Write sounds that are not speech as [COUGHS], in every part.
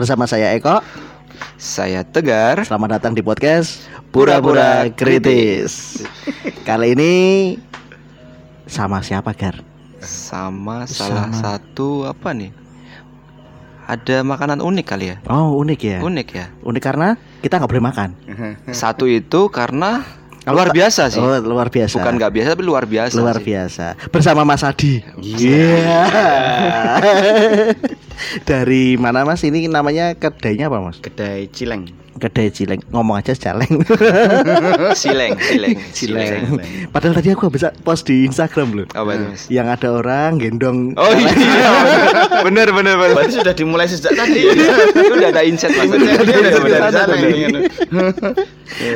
Bersama saya Eko. Saya Tegar. Selamat datang di podcast Pura-pura Kritis. Kali ini sama siapa Gar? Sama salah Sama. satu apa nih? Ada makanan unik kali ya? Oh unik ya. Unik ya. Unik karena kita nggak boleh makan. Satu itu karena luar biasa sih. Oh luar biasa. Bukan nggak biasa tapi luar biasa. luar sih. biasa. Bersama Mas Adi. Iya. [LAUGHS] Dari mana Mas? Ini namanya kedainya apa Mas? Kedai Cileng. Kedai Cileng. Ngomong aja Caleng. Sileng, [LAUGHS] sileng, Cileng. Padahal tadi aku bisa post di Instagram loh. Apa itu, Mas? Yang ada orang gendong. Oh iya, [LAUGHS] bener bener bener. Berarti sudah dimulai sejak tadi. Itu udah ada insight. Bener, Bener, bener, bener, bener, bener. bener.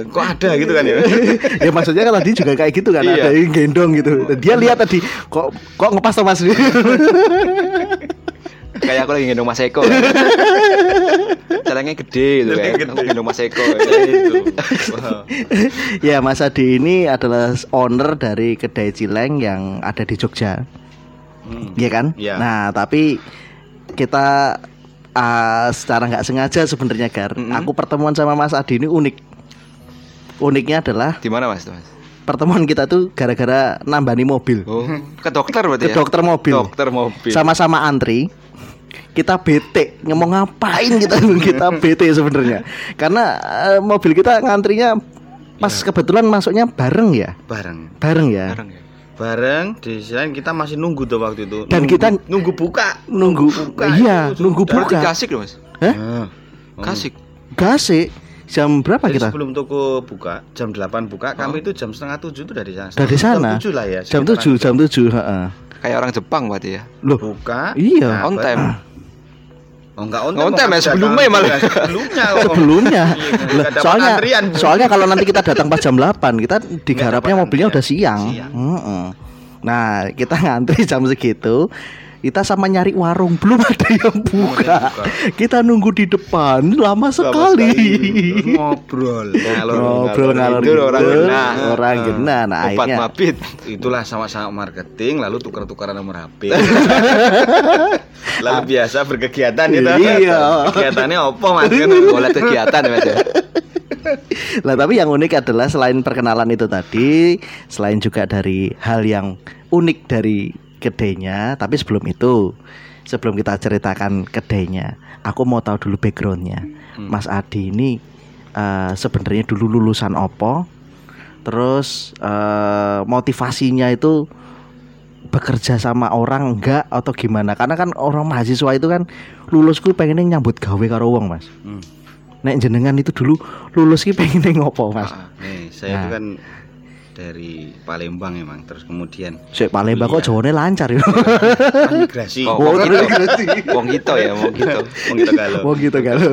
Kok ada gitu kan ya? [LAUGHS] ya maksudnya kan tadi juga kayak gitu kan Iya. ada yang gendong gitu. Dia lihat tadi kok kok ngepas tuh Mas. Kayak aku lagi gendong Mas Eko. kan. Celengnya gede gitu kan. Aku gendong Mas Eko. Itu. Wow. [LAUGHS] ya Mas Adi ini adalah owner dari kedai Cileng yang ada di Jogja. Hmm. Iya kan? Iya. Nah, tapi kita uh, secara nggak sengaja sebenarnya Gar, Mm-mm. aku pertemuan sama Mas Adi ini unik. Uniknya adalah Di mana Mas? Mas? pertemuan kita tuh gara-gara nambani mobil. Oh, ke dokter berarti Ke ya? dokter mobil. Dokter mobil. Sama-sama antri. Kita bete, ngomong ngapain [LAUGHS] kita kita bete sebenarnya. Karena eh, mobil kita ngantrinya pas Iya. kebetulan masuknya bareng ya. Bareng. Bareng ya. Bareng ya? Bareng di sini kita masih nunggu tuh waktu itu. Dan Nunggu- kita- nunggu buka. Nunggu, buka iya, nunggu buka. kasik loh Mas. Hah? Ah. Kasik. Jam berapa Jadi kita? sebelum toko buka jam 8 buka kami itu jam setengah tujuh itu dari sana. Dari sana. Jam 7 lah ya. Jam sekitaran 7, jam 7, heeh. Kayak orang Jepang berarti ya. Loh, Buka. Iya. On baru- time. Oh enggak on Nggak on time. time ya, sebelumnya malah. Iya, Sebelumnya. [LAUGHS] sebelumnya. Iya, dapat soalnya antrian. soalnya kalau nanti kita datang pas jam 8, kita digarapnya mobilnya antrian. udah siang. Siang. Heeh. Nah, kita ngantri jam segitu. Kita sama nyari warung belum ada yang buka. buka. Kita nunggu di depan lama sekali. Terus ngobrol. Ngalor Ngobrol ngalor orang genah. Orang genah. Nah, Obat akhirnya mabit. Itulah sama-sama marketing lalu tukar-tukaran nomor HP. [LAUGHS] lalu biasa berkegiatan gitu. Iya. Kegiatannya apa Mas? Kan Boleh kegiatan Mas ya. Lah tapi yang unik adalah selain perkenalan itu tadi, selain juga dari hal yang unik dari kedainya, tapi sebelum itu, sebelum kita ceritakan kedainya, aku mau tahu dulu backgroundnya. Hmm. Mas Adi ini eh, sebenarnya dulu lulusan opo, terus eh, motivasinya itu bekerja sama orang enggak atau gimana? Karena kan orang mahasiswa itu kan lulusku pengennya nyambut gawe karo wong mas. Hmm. Nek jenengan itu dulu lulus ki pengen ngopo, Mas? Ah, nih, saya itu Nah. kan dari Palembang emang terus kemudian Sik Palembang kok jawane lancar ya. kan migrasi. Oh, Oh, wong gitu. Wong gitu ya, wong gitu. Wong kita galau. Oh gitu kalau.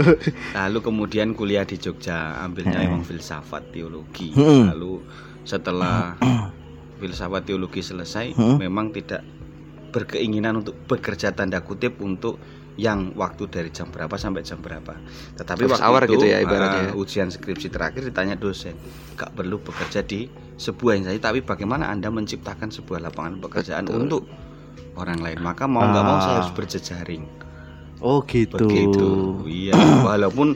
Lalu kemudian kuliah di Jogja, ambilnya Heeh. emang filsafat teologi. Hmm. Lalu setelah filsafat teologi selesai, Hmm. memang tidak berkeinginan untuk bekerja tanda kutip untuk yang waktu dari jam berapa sampai jam berapa. Tetapi Office waktu hour itu gitu ya ibaratnya. uh, ujian skripsi terakhir ditanya dosen, gak perlu bekerja di sebuah instansi, tapi bagaimana anda menciptakan sebuah lapangan pekerjaan Betul. untuk orang lain. Maka mau nggak mau saya Ah. harus berjejaring. Oh gitu. Begitu. Iya, walaupun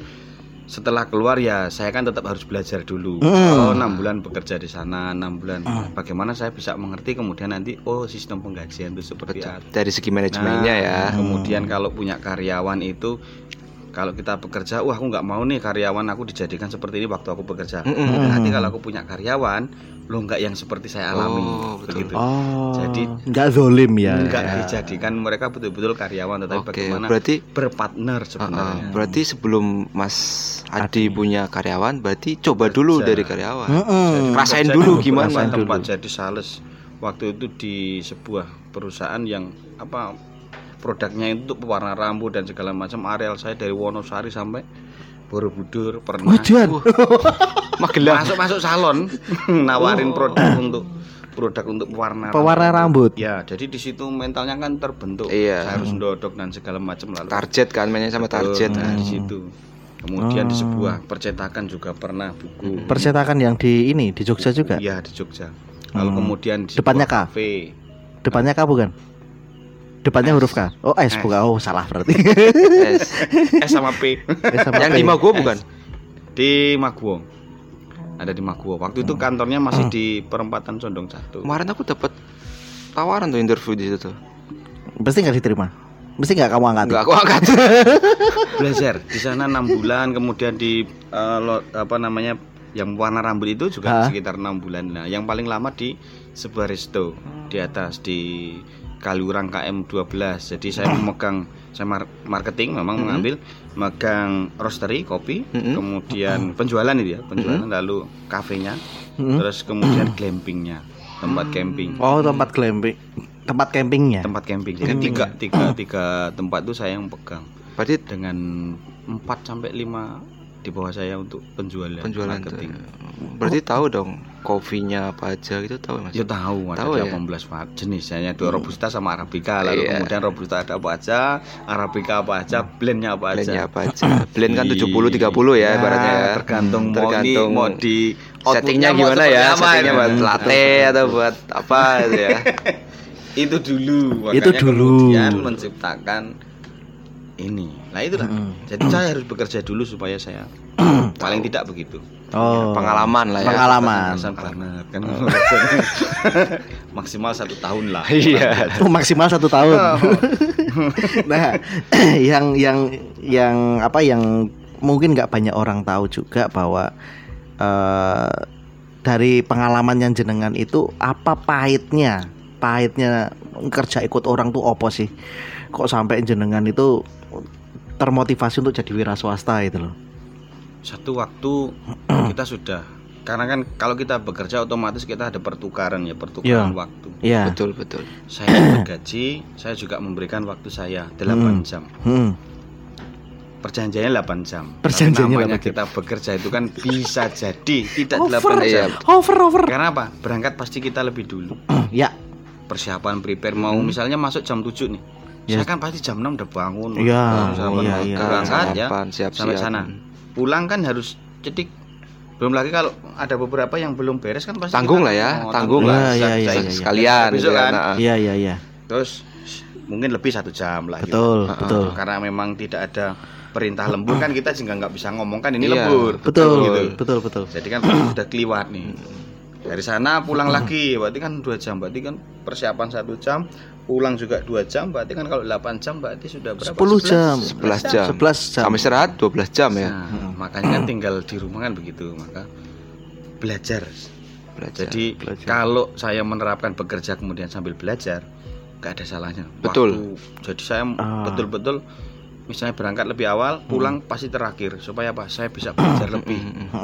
setelah keluar ya saya kan tetap harus belajar dulu. Hmm. Oh, enam bulan bekerja di sana, enam bulan. Bagaimana saya bisa mengerti kemudian nanti oh sistem penggajian itu seperti apa. Dari segi manajemennya Nah, ya. Kemudian kalau punya karyawan itu kalau kita bekerja, wah aku nggak mau nih karyawan aku dijadikan seperti ini waktu aku bekerja. Mm-mm. Tapi nanti kalau aku punya karyawan, lo nggak yang seperti saya alami, Oh, betul. begitu. Oh. Jadi, nggak zolim ya. Enggak ya. dijadikan mereka betul-betul karyawan, tetapi Oke, bagaimana berarti berpartner Uh, uh, sebenarnya. berarti sebelum Mas Adi, Adi. punya karyawan, berarti coba dulu Kerja. dari karyawan. Heeh. Jadi Rasain bekerja dulu gimana beberapa dulu. tempat jadi sales waktu itu di sebuah perusahaan yang apa produknya itu untuk pewarna rambut dan segala macam areal saya dari Wonosari sampai Borobudur pernah Wajan. [LAUGHS] Magelang. masuk masuk salon [LAUGHS] nawarin produk untuk produk untuk pewarna Pewarna rambut. ya jadi di situ mentalnya kan terbentuk Iya. saya harus ndodok dan segala macam lalu Target kan mainnya sama Betul, target. nah, kan. di situ Kemudian di Oh. sebuah percetakan juga pernah buku. Percetakan yang di ini di Jogja juga. Iya di Jogja. Lalu Hmm. kemudian di Depannya K? kafe. Depannya K bukan? Depannya S. huruf K. Oh, S S. bukan. Oh, salah berarti. Eh [LAUGHS] sama P S sama Yang P. di Maguwo bukan? di Maguwo. Ada di Maguwo. Waktu Hmm. itu kantornya masih di perempatan Condong Satu. Kemarin aku dapat tawaran tuh interview di situ. Mesti nggak diterima. Mesti nggak kamu angkat. Enggak aku angkat. [LAUGHS] Belajar di sana enam bulan, kemudian di lo- apa namanya yang warna rambut itu juga Hah? sekitar enam bulan. Nah, yang paling lama di sebuah resto di atas di Kaliurang KM 12. Jadi saya memegang saya mar- marketing memang Mhm. mengambil megang roastery kopi, Mhm. kemudian penjualan itu ya, penjualan lalu kafenya, Hmm. terus kemudian glampingnya, tempat camping. Oh, tempat glamping. Tempat campingnya. Tempat camping. Jadi Hmm. tiga, tiga, tiga tempat itu saya yang pegang Berarti dengan 4 sampai 5 di bawah saya untuk penjualan, penjualan marketing. Berarti tahu dong kopinya apa aja gitu tahu Mas. Ya tahu ada Tahu ya? 18 var- jenis hanya dua robusta sama arabica lalu Iya. kemudian robusta ada apa aja, arabica apa aja, blendnya apa aja. Blendnya apa aja. Blend kan Iya. 70 30 ya ibaratnya ya. tergantung mau Tergantung ini mau di Settingnya outputnya mau gimana ya? apa Settingnya ya. buat latte atau buat apa gitu ya. [LAUGHS] itu dulu Itu dulu. kemudian menciptakan ini nah itulah Mm. jadi saya harus bekerja dulu supaya saya [COUGHS] paling tidak begitu Oh. Pengalaman lah ya. Pengalaman. Banget kan [LAUGHS] maksimal satu tahun lah Iya. Oh, maksimal satu tahun. [LAUGHS] nah, [COUGHS] yang yang yang apa yang mungkin nggak banyak orang tahu juga bahwa eh dari pengalaman yang jenengan itu apa pahitnya, pahitnya kerja ikut orang tuh opo sih? Kok sampai jenengan itu termotivasi untuk jadi wira swasta itu loh? satu waktu [CLEARS THROAT] kita sudah karena kan kalau kita bekerja otomatis kita ada pertukaran ya pertukaran waktu Iya. Betul betul. saya bergaji saya juga memberikan waktu saya 8 Hmm. jam Hmm. perjanjiannya 8 jam Perjanjiannya Tapi 8 namanya jam. kita bekerja itu kan bisa jadi tidak Over, 8 Iya. jam over, over. karena apa berangkat pasti kita lebih dulu [CLEARS THROAT] Ya, persiapan prepare mau misalnya masuk jam 7 nih Ya. saya kan pasti jam 6 udah bangun Iya, Sarapan, iya, iya. berangkat ya Sarapan, siap-siap. sampai sana pulang kan harus cedik belum lagi kalau ada beberapa yang belum beres kan pasti Tanggung lah ya, oh, tanggung lah. lah. Iya, iya, iya, iya. Sekalian Besok gitu kan. Nah, iya, iya, iya. terus mungkin lebih satu jam lah gitu. Betul, Ah, betul. karena memang tidak ada perintah lembur kan kita juga nggak bisa ngomong kan ini Iya, lembur Betul, gitu. betul, betul. jadi kan [CLEARS THROAT] sudah keliwat nih dari sana pulang lagi berarti kan dua jam berarti kan persiapan satu jam pulang juga dua jam berarti kan kalau 8 jam berarti sudah berapa 10 jam. 11 jam. 11 jam. Sampai istirahat 12 jam ya. Nah, makanya kan tinggal di rumah kan begitu maka belajar Belajar. jadi belajar. kalau saya menerapkan bekerja kemudian sambil belajar nggak ada salahnya Betul. Waktu- jadi saya Ah. betul-betul misalnya berangkat lebih awal pulang pasti terakhir supaya apa saya bisa belajar lebih.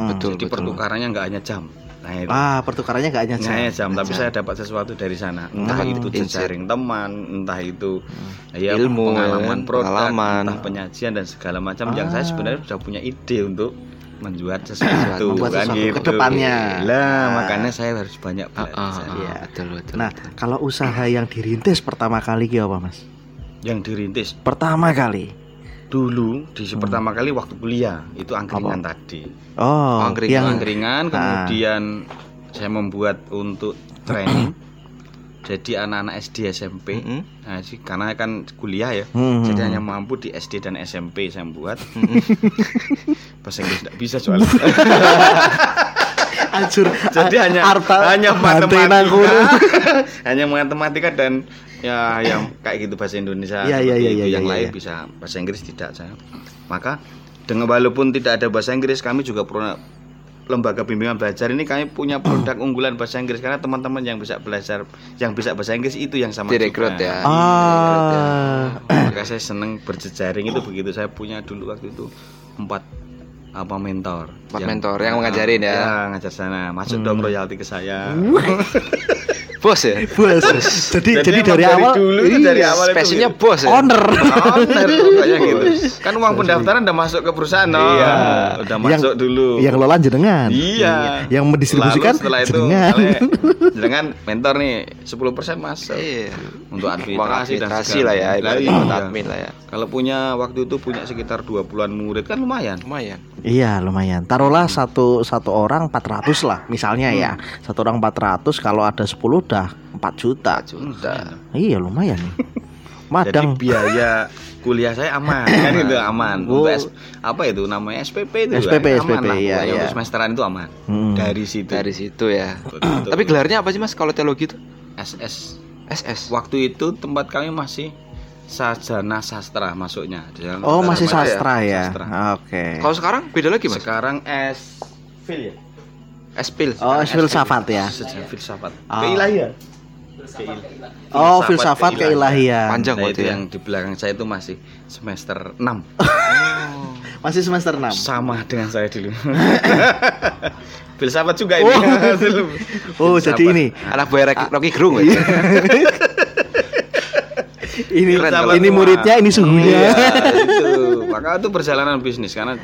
Betul jadi betul. pertukarannya nggak hanya jam nah itu Ah, pertukarannya nggak hanya jam. hanya jam tapi saya dapat sesuatu dari sana entah Hmm. itu jejaring teman entah itu ya, Ilmu, pengalaman ya, produk pengalaman. entah penyajian dan segala macam yang Ah. saya sebenarnya sudah punya ide untuk menjual sesuatu Membuat kan sesuatu gitu ke depannya. lah Ah. makanya saya harus banyak Ah, ah, belajar ah, Iya. betul betul. Nah, kalau usaha yang dirintis pertama kali ki apa, Mas? yang dirintis Pertama kali. Dulu di Hmm. pertama kali waktu kuliah itu angkringan tadi Oh, Angkringan. yang angkringan Ah. kemudian saya membuat untuk training jadi anak-anak SD SMP Mm, nah, sih karena kan kuliah ya Hmm. jadi hanya mampu di SD dan SMP saya buat [LAUGHS] bahasa Inggris tidak bisa soalnya Hancur. jadi hanya Arta hanya matematika [LAUGHS] hanya matematika dan ya yang kayak gitu bahasa Indonesia seperti iya, itu. iya, yang iya, lain iya. bisa bahasa Inggris tidak saya maka dengan walaupun tidak ada bahasa Inggris kami juga pernah lembaga bimbingan belajar ini kami punya produk [CLEARS THROAT] unggulan bahasa Inggris karena teman-teman yang bisa belajar yang bisa bahasa Inggris itu yang sama Direkrut juga. ya. Ah. [CLEARS THROAT] maka saya seneng berjejaring itu begitu saya punya dulu waktu itu empat apa mentor Empat mentor yang mengajarin ya. ngajar sana masuk Hmm. dong royalti ke saya [LAUGHS] Bos ya. Bos. Jadi jadi emang dari awal dulu itu iya, dari awal itu Passionnya gitu. bos ya. owner. Owner [LAUGHS] pokoknya gitu. Kan uang pendaftaran udah masuk ke perusahaan, no. Iya. Udah masuk dulu. Yang ngelola jenengan. Iya. Yang mendistribusikan Lalu setelah itu jenengan. [LAUGHS] jenengan mentor nih 10% masuk. Iya. Untuk administrasi dan segala lah ya, buat iya. admin lah ya. Kalau punya waktu itu punya sekitar 20-an murid kan lumayan. Lumayan. Iya lumayan. Taruhlah satu satu orang 400 lah misalnya ya. Hmm. Satu orang 400 kalau ada 10 udah 4 juta. Juta. Iya lumayan. Jadi Madang. biaya kuliah saya aman [COUGHS] kan itu aman. Oh. Untuk S- apa itu namanya SPP itu SPP, kan? aman SPP, lah. iya, iya. Untuk semesteran itu aman. Hmm. Dari situ. Dari situ ya. Betul. Tapi gelarnya apa sih Mas kalau teologi itu? SS. SS. Waktu itu tempat kami masih sarjana sastra masuknya. Jangan Oh masih nama- sastra ya. Sastra. Oke. Kalau sekarang beda lagi Mas. Sekarang S Fil ya. Espil. Oh filsafat ya. Sejarah filsafat. Ah. Keilahian. Oh filsafat keilahian. Panjang Nah, itu ya. yang di belakang saya itu masih semester 6 [LAUGHS] Masih semester 6 sama dengan saya dulu. [LAUGHS] filsafat juga ini. Oh [LAUGHS] Filsafat. jadi ini Anak buah Rocky, Gerung ya. ini Keren ini muridnya ini suhunya. Iya, itu. Maka itu perjalanan bisnis karena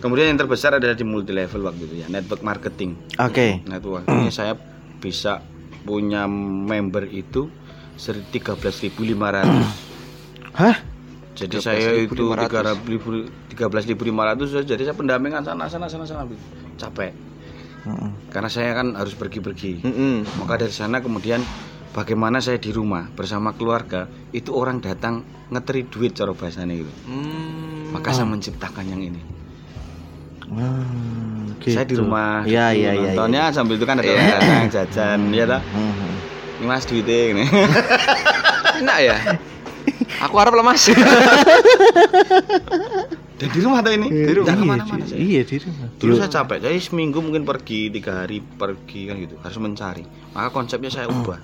kemudian yang terbesar adalah di multi level waktu itu ya, network marketing. Oke. Nah, itu waktunya saya bisa punya member itu 13.500. [CLEARS THROAT] Hah? Jadi saya itu 13.500. 13.500 jadi saya pendampingan sana sana sana sana capek. Mm-mm. Karena saya kan harus pergi-pergi. Mm-mm. Maka dari sana kemudian bagaimana saya di rumah bersama keluarga itu orang datang ngeteri duit cara bahasanya itu. Hmm. Maka saya menciptakan yang ini. Hmm, Saya di gitu. rumah Iya gitu, iya iya. nontonnya sambil itu kan ada Iya. orang datang jajan ya ta. Hmm. Ini Mas duitnya ini. [LAUGHS] Enak ya. Aku harap lemas. [LAUGHS] Dan di rumah tuh ini. Iya, Nggak iya, ke mana-mana di- saya. Iya di rumah. Dulu saya capek, jadi seminggu mungkin pergi tiga hari pergi kan gitu, harus mencari. Maka konsepnya saya ubah,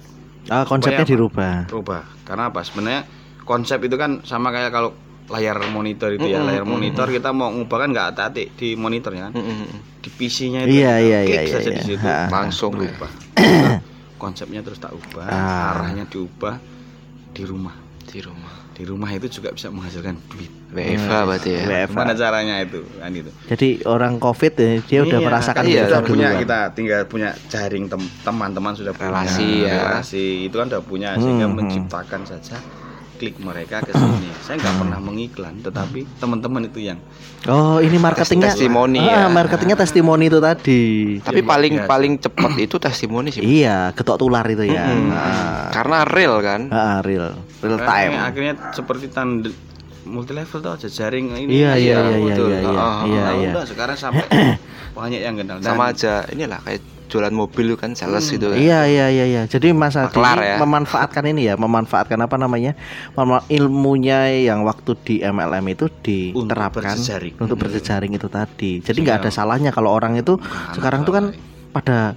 Ah, konsepnya Supaya dirubah. ubah. Karena apa? Sebenarnya konsep itu kan sama kayak kalau layar monitor itu ya, Mm-mm, layar mm-mm. monitor kita mau ngubah kan nggak hati di monitornya kan, Mm-mm. di PC-nya itu Iya, kita iya, klik iya, saja iya, di situ, iya. Langsung ya. berubah. [COUGHS] Konsepnya terus tak ubah, Ah. arahnya diubah di rumah. di rumah. Di rumah itu juga bisa menghasilkan duit. WFA berarti ya. WFA. Gimana caranya itu? Kan itu. Jadi orang COVID ya, dia udah Iya, merasakan kan iya, kita itu punya duluan. kita tinggal punya jaring tem- teman-teman sudah punya Relasi ya. relasi itu kan udah punya sehingga Hmm, hmm. menciptakan saja klik mereka ke sini. [CLEARS THROAT] Saya nggak pernah mengiklan, tetapi teman-teman itu yang Oh, ini marketingnya Testimoni ah, ya. marketingnya testimoni itu tadi. Tapi Iya, paling biasa. paling cepat itu testimoni sih. Iya, ketok tular itu ya. Mm-mm. Ah, Karena real kan. ah, real, real akhirnya, time. akhirnya seperti tanda multi level tuh aja jaring ini. Iya, iya, Iya, iya, iya, iya, iya, Ah, iya, Nah, iya. sekarang sampai [CLEARS THROAT] banyak yang kenal. Sama aja inilah kayak jualan mobil itu kan sales gitu kan. Iya iya iya iya. Jadi Mas Adi Maklar ya. memanfaatkan ini ya, memanfaatkan apa namanya? ilmunya yang waktu di MLM itu diterapkan berjejaring. untuk berjejaring itu tadi. Jadi nggak ada salahnya kalau orang itu Bukan sekarang tuh kan pada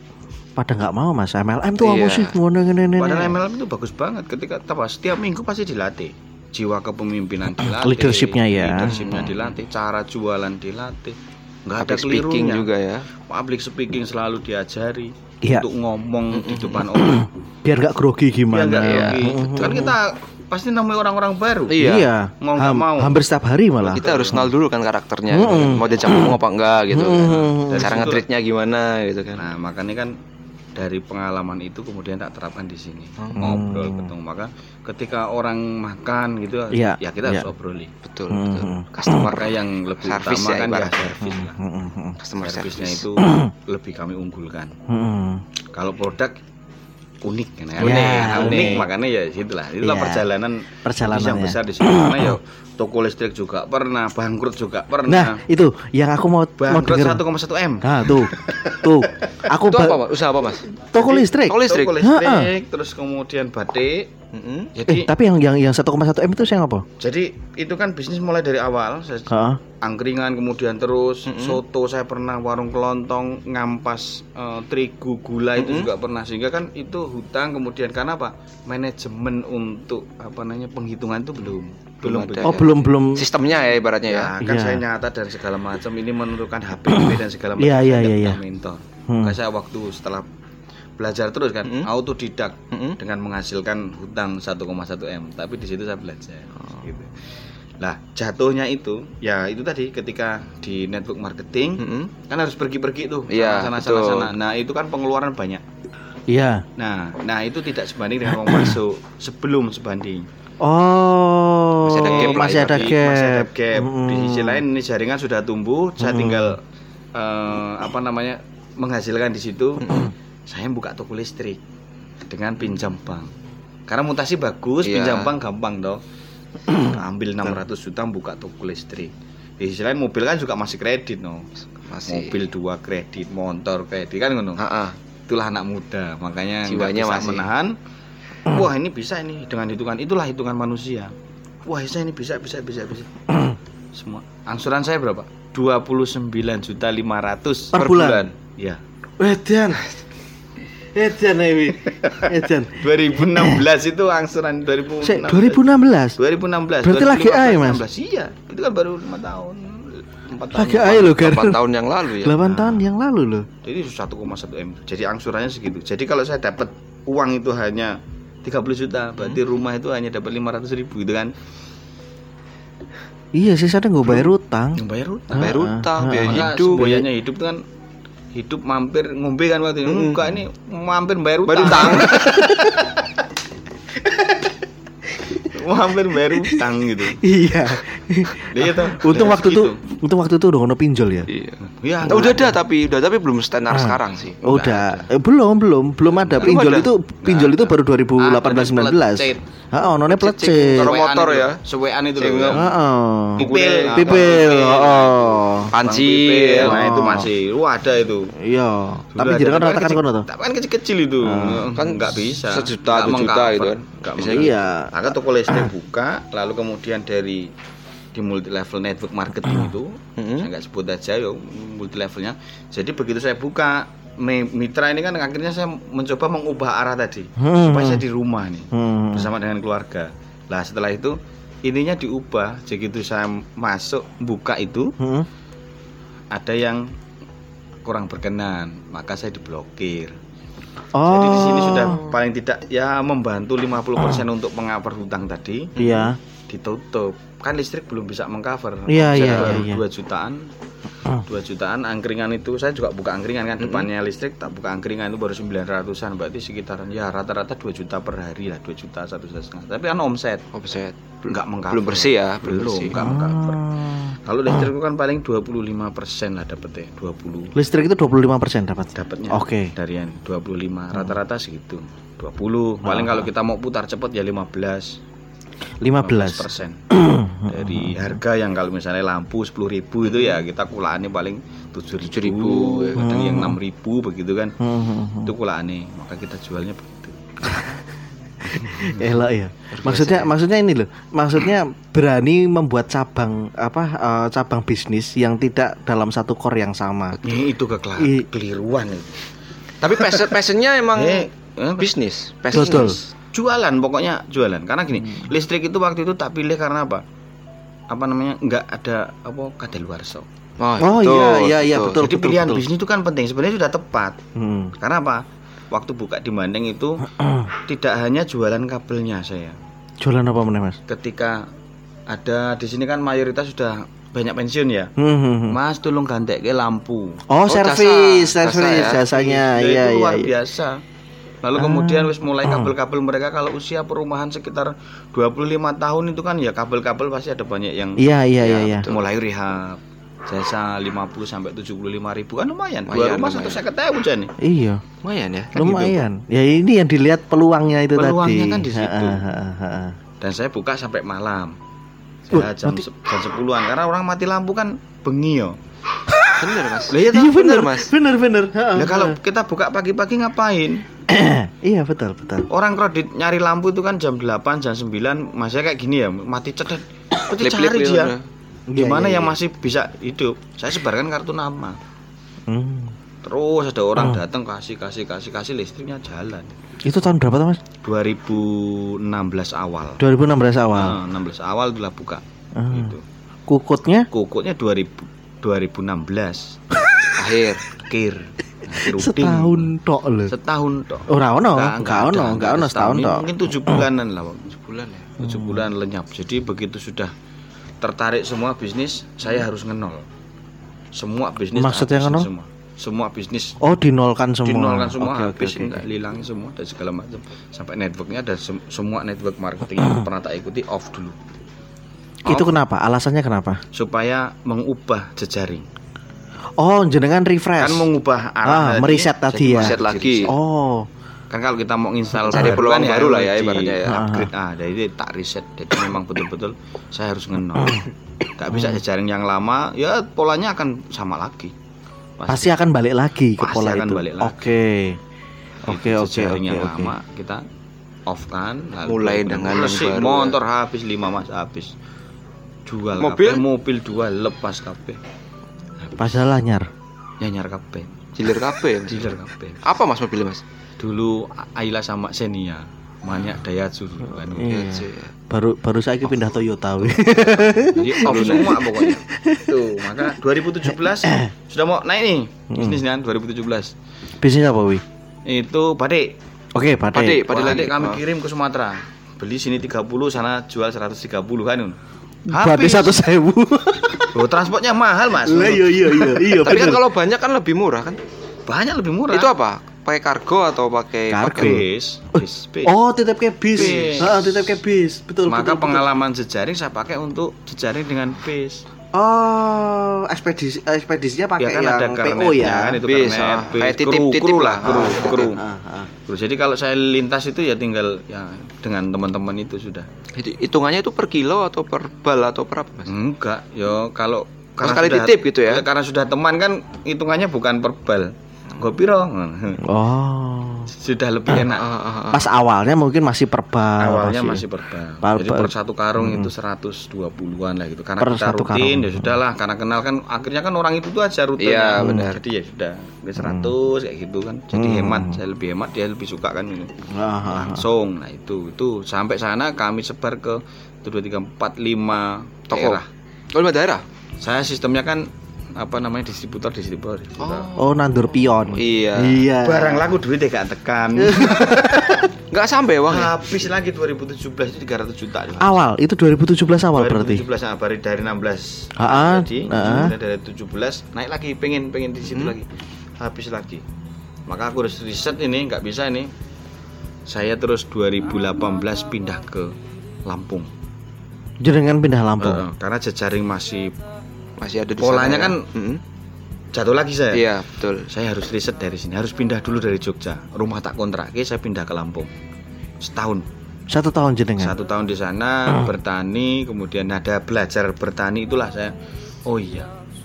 pada nggak mau Mas. MLM tuh apa Iya. sih? Mau ngene ngene. Padahal MLM itu bagus banget ketika apa setiap minggu pasti dilatih jiwa kepemimpinan [CLEARS THROAT] dilatih Leadershipnya ya. leadershipnya dilatih cara jualan dilatih nggak ada speaking kelirunya juga ya. public speaking selalu diajari Iya. untuk ngomong di depan orang [CLEARS THROAT] Biar nggak grogi Biar gimana? Iya. grogi. Mm-mm. kan kita pasti namanya orang-orang baru Iya. Mau nggak mau. hampir setiap hari malah. Kita harus kenal dulu kan karakternya. Mau diajak ngomong apa enggak gitu kan. Cara nge-treatnya gimana gitu kan. nah makanya kan dari pengalaman itu kemudian tak terapkan di sini Hmm. ngobrol ketemu maka ketika orang makan gitu Iya, ya kita harus iya. obroli Betul, Mm-mm. betul. Customer maka yang lebih Service utama ya, kan ya service lah mm-mm, customer servisnya service. itu [CLEARS THROAT] lebih kami unggulkan mm-mm. kalau produk unik kan ya. Ya, unik, Nah, unik unik. makanya ya situlah itulah Iya. perjalanan Perjalanannya. yang besar di sini karena ya [CLEARS THROAT] toko listrik juga pernah bangkrut juga Nah, pernah itu yang aku mau mau bangkrut denger. 1,1 m Nah, tuh. Tuh. [LAUGHS] Aku Itu apa, Pak? Usaha apa, Mas? toko listrik. Toko listrik. toko listrik terus kemudian batik Mm-mm. Eh, jadi tapi yang yang yang 1,1 M itu saya apa? jadi itu kan bisnis mulai dari awal saya Heeh. angkringan kemudian terus Mm-mm. soto saya pernah warung kelontong ngampas eh, terigu gula itu Mm-mm. juga pernah sehingga kan itu hutang kemudian karena apa manajemen untuk apa namanya penghitungan itu belum belum ada. begitu. Oh, belum belum. Sistemnya ya ibaratnya ya. ya kan Iya. saya nyata dan segala macam ini menurunkan HPP dan segala macam Iya, iya, saya iya, iya. dapat mentor Hmm. Maka saya waktu setelah belajar terus kan, Mm-mm. autodidak Mm-mm. dengan menghasilkan hutang 1,1 m. Tapi di situ saya belajar. Oh. Gitu. Lah jatuhnya itu, ya itu tadi ketika di network marketing Mm-mm. kan harus pergi-pergi tuh Iya, sana sana betul. sana. Nah itu kan pengeluaran banyak. Iya. Nah, nah itu tidak sebanding dengan uang masuk sebelum sebanding. Oh. Masih ada gap Masih ada Jadi gap. Masih ada gap. Mm-mm. Di sisi lain ini jaringan sudah tumbuh, saya Mm-mm. tinggal eh, apa namanya menghasilkan di situ. Saya buka toko listrik dengan pinjam bank. Karena mutasi bagus, Iya. pinjam bank gampang dong. [CLEARS THROAT] Ambil 600 juta buka toko listrik. Di sisi lain mobil kan juga masih kredit no. Masih. Mobil dua kredit, motor kredit kan ngono. Ah, ah. Itulah anak muda, makanya Jiwanya bisa masih. menahan. [CLEARS THROAT] Wah ini bisa ini dengan hitungan itulah hitungan manusia. Wah saya ini bisa bisa bisa bisa. [CLEARS THROAT] Semua angsuran saya berapa? 29 juta 500 Per bulan? Ya. Edan. Edan Ewi. Edan. [LAUGHS] 2016 itu angsuran 2016. Sek, 2016. 2016. Berarti lagi ae, Mas? 2016, Iya, itu kan baru 5 tahun. 4 tahun. Lagi ayo lo, Gar. 8 tahun yang lalu ya. 8 tahun yang lalu loh. Jadi 1,1 M. Jadi angsurannya segitu. Jadi kalau saya dapat uang itu hanya 30 juta, berarti rumah itu hanya dapat 500 ribu gitu kan. Iya, sih saya nggak bayar utang. Yang bayar utang. Bayar Ah, utang, ah, biaya Maka hidup. semboyannya hidup itu kan hidup mampir ngombe kan waktu itu. Mm. Enggak ini mampir bayar utang. Bayar utang. [LAUGHS] mampir bayar utang gitu. Iya. Iya toh. Untung Nah, waktu itu, untung waktu itu udah ngono pinjol ya. Iya. Ya, Oh, udah ada tapi udah tapi belum standar Ah. sekarang sih. Oh, udah. Eh, belum, belum, belum ada Belum pinjol ada. itu pinjol itu ada. baru 2018 Ada 19. Heeh, onone. Kalau Sewean motor itu. ya. Sewean itu loh. Heeh. Pipil. Pipil, oh. Pancil. Nah, itu Oh. masih. Wah, ada itu. Iya. Tapi jenengan ratakan kono tuh. Tapi kan kecil-kecil itu. Kan nggak bisa. sejuta, dua juta itu kan. Nggak Bisa. Iya. Maka toko listrik buka, lalu kemudian dari di multi level network marketing itu, Mm-mm. saya nggak sebut aja ya multi levelnya. Jadi begitu saya buka mitra ini kan akhirnya saya mencoba mengubah arah tadi Hmm. supaya saya di rumah nih Hmm. bersama dengan keluarga. Lah setelah itu ininya diubah. Begitu saya masuk buka itu Hmm. ada yang kurang berkenan, maka saya diblokir. Oh. Jadi di sini sudah paling tidak ya membantu 50% untuk mengcover hutang tadi Iya. ditutup. Kan listrik belum bisa mengcover. Iya, iya, iya, iya. 2 jutaan. Ah. 2 jutaan angkringan itu saya juga buka angkringan kan depannya listrik tak buka angkringan itu baru 900-an berarti sekitaran ya rata-rata 2 juta per hari lah 2 juta satu setengah. Tapi kan omset. Offset. nggak mengcover. Belum bersih ya, belum belum bersih. nggak mengcover. Ah. kalau listrik itu kan paling 25% lah dapetnya 20 Listrik itu 25% dapat. dapatnya Oke. dari yang 25 rata-rata segitu. 20 paling kalau kita mau putar cepet ya 15 15. persen dari harga yang kalau misalnya lampu 10.000 ribu itu ya kita kulaannya paling 7.000 ribu kadang yang 6.000 ribu begitu kan Hmm, hmm, hmm. itu kulaannya maka kita jualnya begitu [LAUGHS] Elok ya. Maksudnya maksudnya ini loh. Maksudnya berani membuat cabang apa eh, cabang bisnis yang tidak dalam satu core yang sama. ini itu kekeliruan. Tapi passion passionnya emang Eh, bisnis. Betul. Jualan pokoknya jualan karena gini Hmm. listrik itu waktu itu tak pilih karena apa apa namanya nggak ada apa kadaluarsa Oh, iya, iya, iya, betul. jadi pilihan bisnis itu kan penting sebenarnya sudah tepat Hmm. karena apa waktu buka di Mandeng itu [CLEARS THROAT] tidak hanya jualan kabelnya saya Jualan apa meneh, Mas? ketika ada di sini kan mayoritas sudah banyak pensiun ya Hmm, hmm, hmm. Mas tolong gantek lampu Oh, Oh, servis, jasa. servis Jasa ya. jasanya. Iya, itu iya, luar iya. biasa lalu kemudian wis mulai kabel-kabel mereka kalau usia perumahan sekitar 25 tahun itu kan ya kabel-kabel pasti ada banyak yang Iya, iya, iya, iya. mulai rehab jasa 50 sampai 75 ribu kan lumayan dua Lumayan, rumah satu saya ketahui aja nih Iya, Lumayan ya. Kan lumayan. Ya ini yang dilihat peluangnya itu Peluangnya tadi. kan di situ. Ha, ha, ha, ha. dan saya buka sampai malam Wah, ya, jam, mati- se- jam 10-an karena orang mati lampu kan bengi yo Bener mas. Lah iya Iya toh? benar, mas. Benar, benar. Ha, Lah ha. kalau kita buka pagi-pagi ngapain? [COUGHS] iya betul, betul. Orang kredit nyari lampu itu kan jam 8, jam 9, masih kayak gini ya, mati cedet. Itu Lip-lip cari dia. ya. Gimana Iya, iya, yang iya. masih bisa hidup? Saya sebarkan kartu nama. Hmm. Terus ada orang Oh. datang kasih kasih kasih kasih listriknya jalan. Itu tahun berapa tuh, Mas? 2016 awal. 2016 awal. Nah, 16 awal itulah buka. Ah. Gitu. Kukutnya Kukutnya 2000 2016 [LAUGHS] Akhir. akhir. Ruding. Setahun tok lho. Setahun tok. Ora ono, Nggak- enggak nggak ono, enggak ono setahun tok. Mungkin tujuh bulanan lah, Bang. Sebulan ya. tujuh bulan lenyap. Jadi begitu sudah tertarik semua bisnis, saya harus ngenol. Semua bisnis Maksudnya ngenol? Semua, semua bisnis Oh, dinolkan semua. dinolkan semua oke, habis enggak oke. hilang semua dan segala macam sampai networknya ada sem- semua network marketing yang pernah tak ikuti off dulu Itu kenapa? Alasannya kenapa? supaya mengubah jejaring Oh, jenengan refresh. kan mengubah ah, arah tadi, meriset tadi ya. meriset lagi. Oh. kan kalau kita mau install Cari baru peluang kan baru lah ya, ibaratnya ya. upgrade ah jadi tak riset jadi memang betul-betul saya harus ngenol [COUGHS] nggak bisa jejaring yang lama ya polanya akan sama lagi Pasti akan balik lagi ke Pasti pola akan itu. balik lagi. Oke. Oke, Itu oke, jejaring oke, yang oke. lama kita off kan lalu Mulai dengan yang baru, motor habis lima mas habis jual Mobil? kabeh, mobil dua lepas kabeh Padahal anyar. nyanyar kabeh Jilir kabeh. Mas. dealer kabeh Apa Mas mobilnya Mas? dulu Ayla sama Xenia banyak Daihatsu dulu kan Iya. Iya. Baru baru saya pindah Toyota. wih. jadi off semua pokoknya tuh maka 2017 [COUGHS] sudah mau naik nih bisnisnya 2017 Bisnis apa, Wi? itu batik Oke, Pak Pade, pade batik lagi. kami Oh. kirim ke Sumatera beli sini 30 sana jual 130 kan Berarti satu sewu. [LAUGHS] Loh, transportnya mahal mas Lah iya iya iya [LAUGHS] iya. Tapi kan kalau banyak kan lebih murah kan? banyak lebih murah Itu apa? Pakai kargo atau pakai Kargo. bis bis bis Oh, titip ke bis. Bis. Heeh, titip ke bis. Betul, maka betul, betul. pengalaman jejaring saya pakai untuk jejaring dengan bis Oh, ekspedisi ekspedisinya pakai ya kan yang ada PO ya. kan itu Bis, kernet, ah. bis, Kayak kru, titip-titip kru lah. kru, Ah, kru. Ah, ah. Kru. jadi kalau saya lintas itu ya tinggal ya dengan teman-teman itu sudah Itu hitungannya itu per kilo atau per bal atau per apa Mas? enggak yo kalau sekali titip gitu ya? karena sudah teman kan hitungannya bukan per bal gue piro Oh. Sudah lebih enak Ah, ah, ah. Pas awalnya mungkin masih perbal. awalnya masih per bal Per- jadi per- satu karung itu 120-an lah gitu karena Per kita rutin karung. ya sudahlah karena kenal kan akhirnya kan orang itu tuh aja rutenya Iya, benar. jadi ya sudah ke 100 kayak gitu kan jadi Hmm. hemat saya lebih hemat dia lebih suka kan ini Ah, ah, ah. langsung nah itu itu sampai sana kami sebar ke 1 2 3 4 5 Toko. daerah Oh, lima daerah? saya sistemnya kan apa namanya distributor distributor, distributor. Oh, nandur pion. Iya. Iya. barang laku duitnya gak tekan [LAUGHS] Nggak sampai uang ya? habis lagi 2017 itu 300 juta Awal itu 2017 awal berarti. 2017 ah, dari 16 Ah, ah, jadi ah. kemudian dari 17 naik lagi pengen pengen di situ lagi habis lagi maka aku harus riset ini nggak bisa ini saya terus 2018 pindah ke Lampung Jenengan pindah Lampung. Eh, karena jejaring masih Masih ada di Polanya sana, ya? kan Mm-mm. jatuh lagi saya Iya, betul. saya harus riset dari sini harus pindah dulu dari Jogja rumah tak kontrak saya pindah ke Lampung setahun Satu tahun jenengan. satu tahun di sana bertani kemudian ada belajar bertani itulah saya oh iya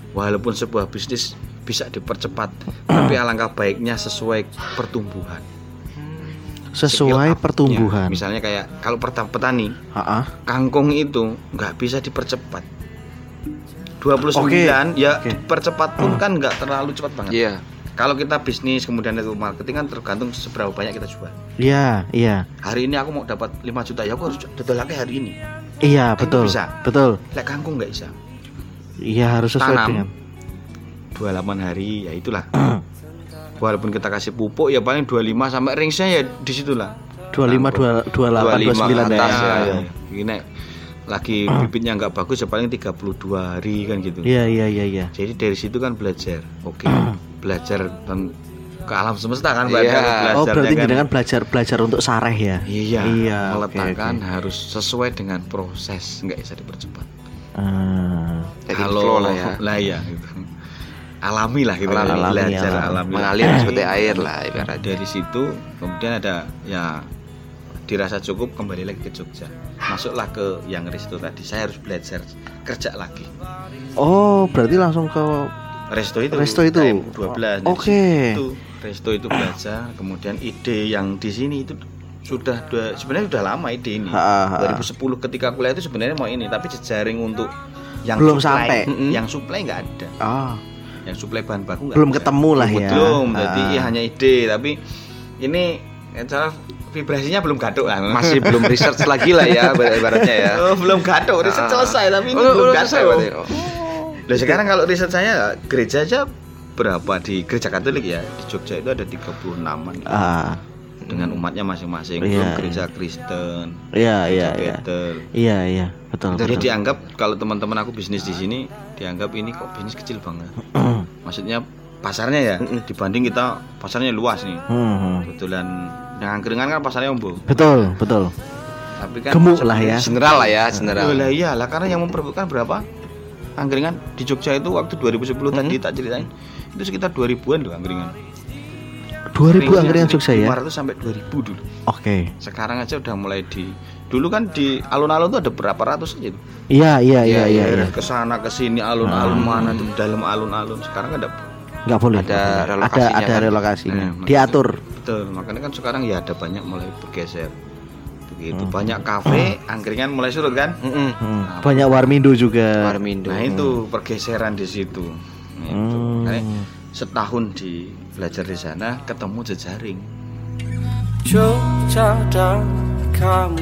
walaupun sebuah bisnis bisa dipercepat tapi alangkah baiknya sesuai pertumbuhan Sesuai pertumbuhan. misalnya kayak kalau petani Ah, ah. kangkung itu nggak bisa dipercepat 29 Oke, ya oke. percepat pun kan nggak terlalu cepat banget Iya. kalau kita bisnis kemudian itu marketing kan tergantung seberapa banyak kita jual Iya, iya. hari ini aku mau dapat 5 juta ya aku harus dodol lagi hari ini Iya, Kan betul. bisa. Betul. lek kangkung nggak bisa Iya, harus sesuai Tanam. dengan 28 hari ya itulah [CLEARS THROAT] walaupun kita kasih pupuk ya paling 25 sampai range-nya ya di situlah 25 dua- 28 25 29 atas ya. ya. ya, Gini, lagi bibitnya nggak bagus ya paling 32 hari kan gitu Iya, iya, iya, iya. jadi dari situ kan belajar oke belajar ten- ke alam semesta kan Iya. berarti harus Oh, belajarnya berarti kan. jenengan belajar belajar untuk sareh ya? iya, Iya, meletakkan oke. harus sesuai dengan proses nggak bisa dipercepat Ah. Jadi flow lah ya. lah ya gitu. alami lah gitu Alami, alami, belajar alami. alami Mengalir seperti air lah ibaratnya. dari situ kemudian ada ya dirasa cukup kembali lagi ke Jogja. Masuklah ke yang resto tadi. Saya harus belajar kerja lagi. Oh, berarti langsung ke resto itu. Resto itu? KM12 Dari Oke. situ resto itu belajar. Kemudian ide yang di sini itu sudah dua, sebenarnya sudah lama ide ini. Ha, ha. 2010 ketika kuliah itu sebenarnya mau ini tapi jejaring untuk yang Belum supply, sampai. yang supply nggak ada. Ah, yang suplai bahan baku belum ada. ketemu lah ya. belum jadi ya hanya ide tapi ini ya, cara vibrasinya belum gaduk lah [LAUGHS] Masih belum research lagi lah ya ibaratnya ya. oh, belum gaduk riset Ah. selesai tapi ini Oh, belum gaduk berarti. Oh. Lah sekarang kalau riset saya gereja aja berapa di gereja Katolik ya di Jogja itu ada 36an Ah, dengan umatnya masing-masing Iya, belum iya. gereja Kristen iya iya gereja iya. Bethel. Iya iya, betul Jadi betul. dianggap kalau teman-teman aku bisnis di sini dianggap ini kok bisnis kecil banget. Maksudnya pasarnya ya dibanding kita pasarnya luas nih. Hmm, Kebetulan dengan angkringan kan pasarnya umbo. betul betul. Tapi kan Gemuk lah ya. General lah ya, general. Oh, lah iya lah karena yang memperebutkan berapa? Angkringan di Jogja itu waktu 2010 tadi tak ceritain itu sekitar 2000-an loh angkringan. 2000 angkringan Jogja ya. 500 sampai 2000 dulu. Oke. Sekarang aja udah mulai di dulu kan di alun-alun tuh ada berapa ratus aja tuh. Iya iya iya iya. iya. ke sana ke sini alun-alun mana tuh dalam alun-alun sekarang ada Nggak boleh. Ada ada relokasinya ada kan? relokasinya. Eh, makanya- Diatur. betul makanya kan sekarang ya ada banyak mulai bergeser begitu banyak kafe angkringan mulai surut kan Mm-mm. Hmm, Banyak warmindo juga. Warmindo. nah itu pergeseran di situ Nah, itu. Hmm. Makanya setahun di belajar di sana ketemu jejaring Jogja dan kamu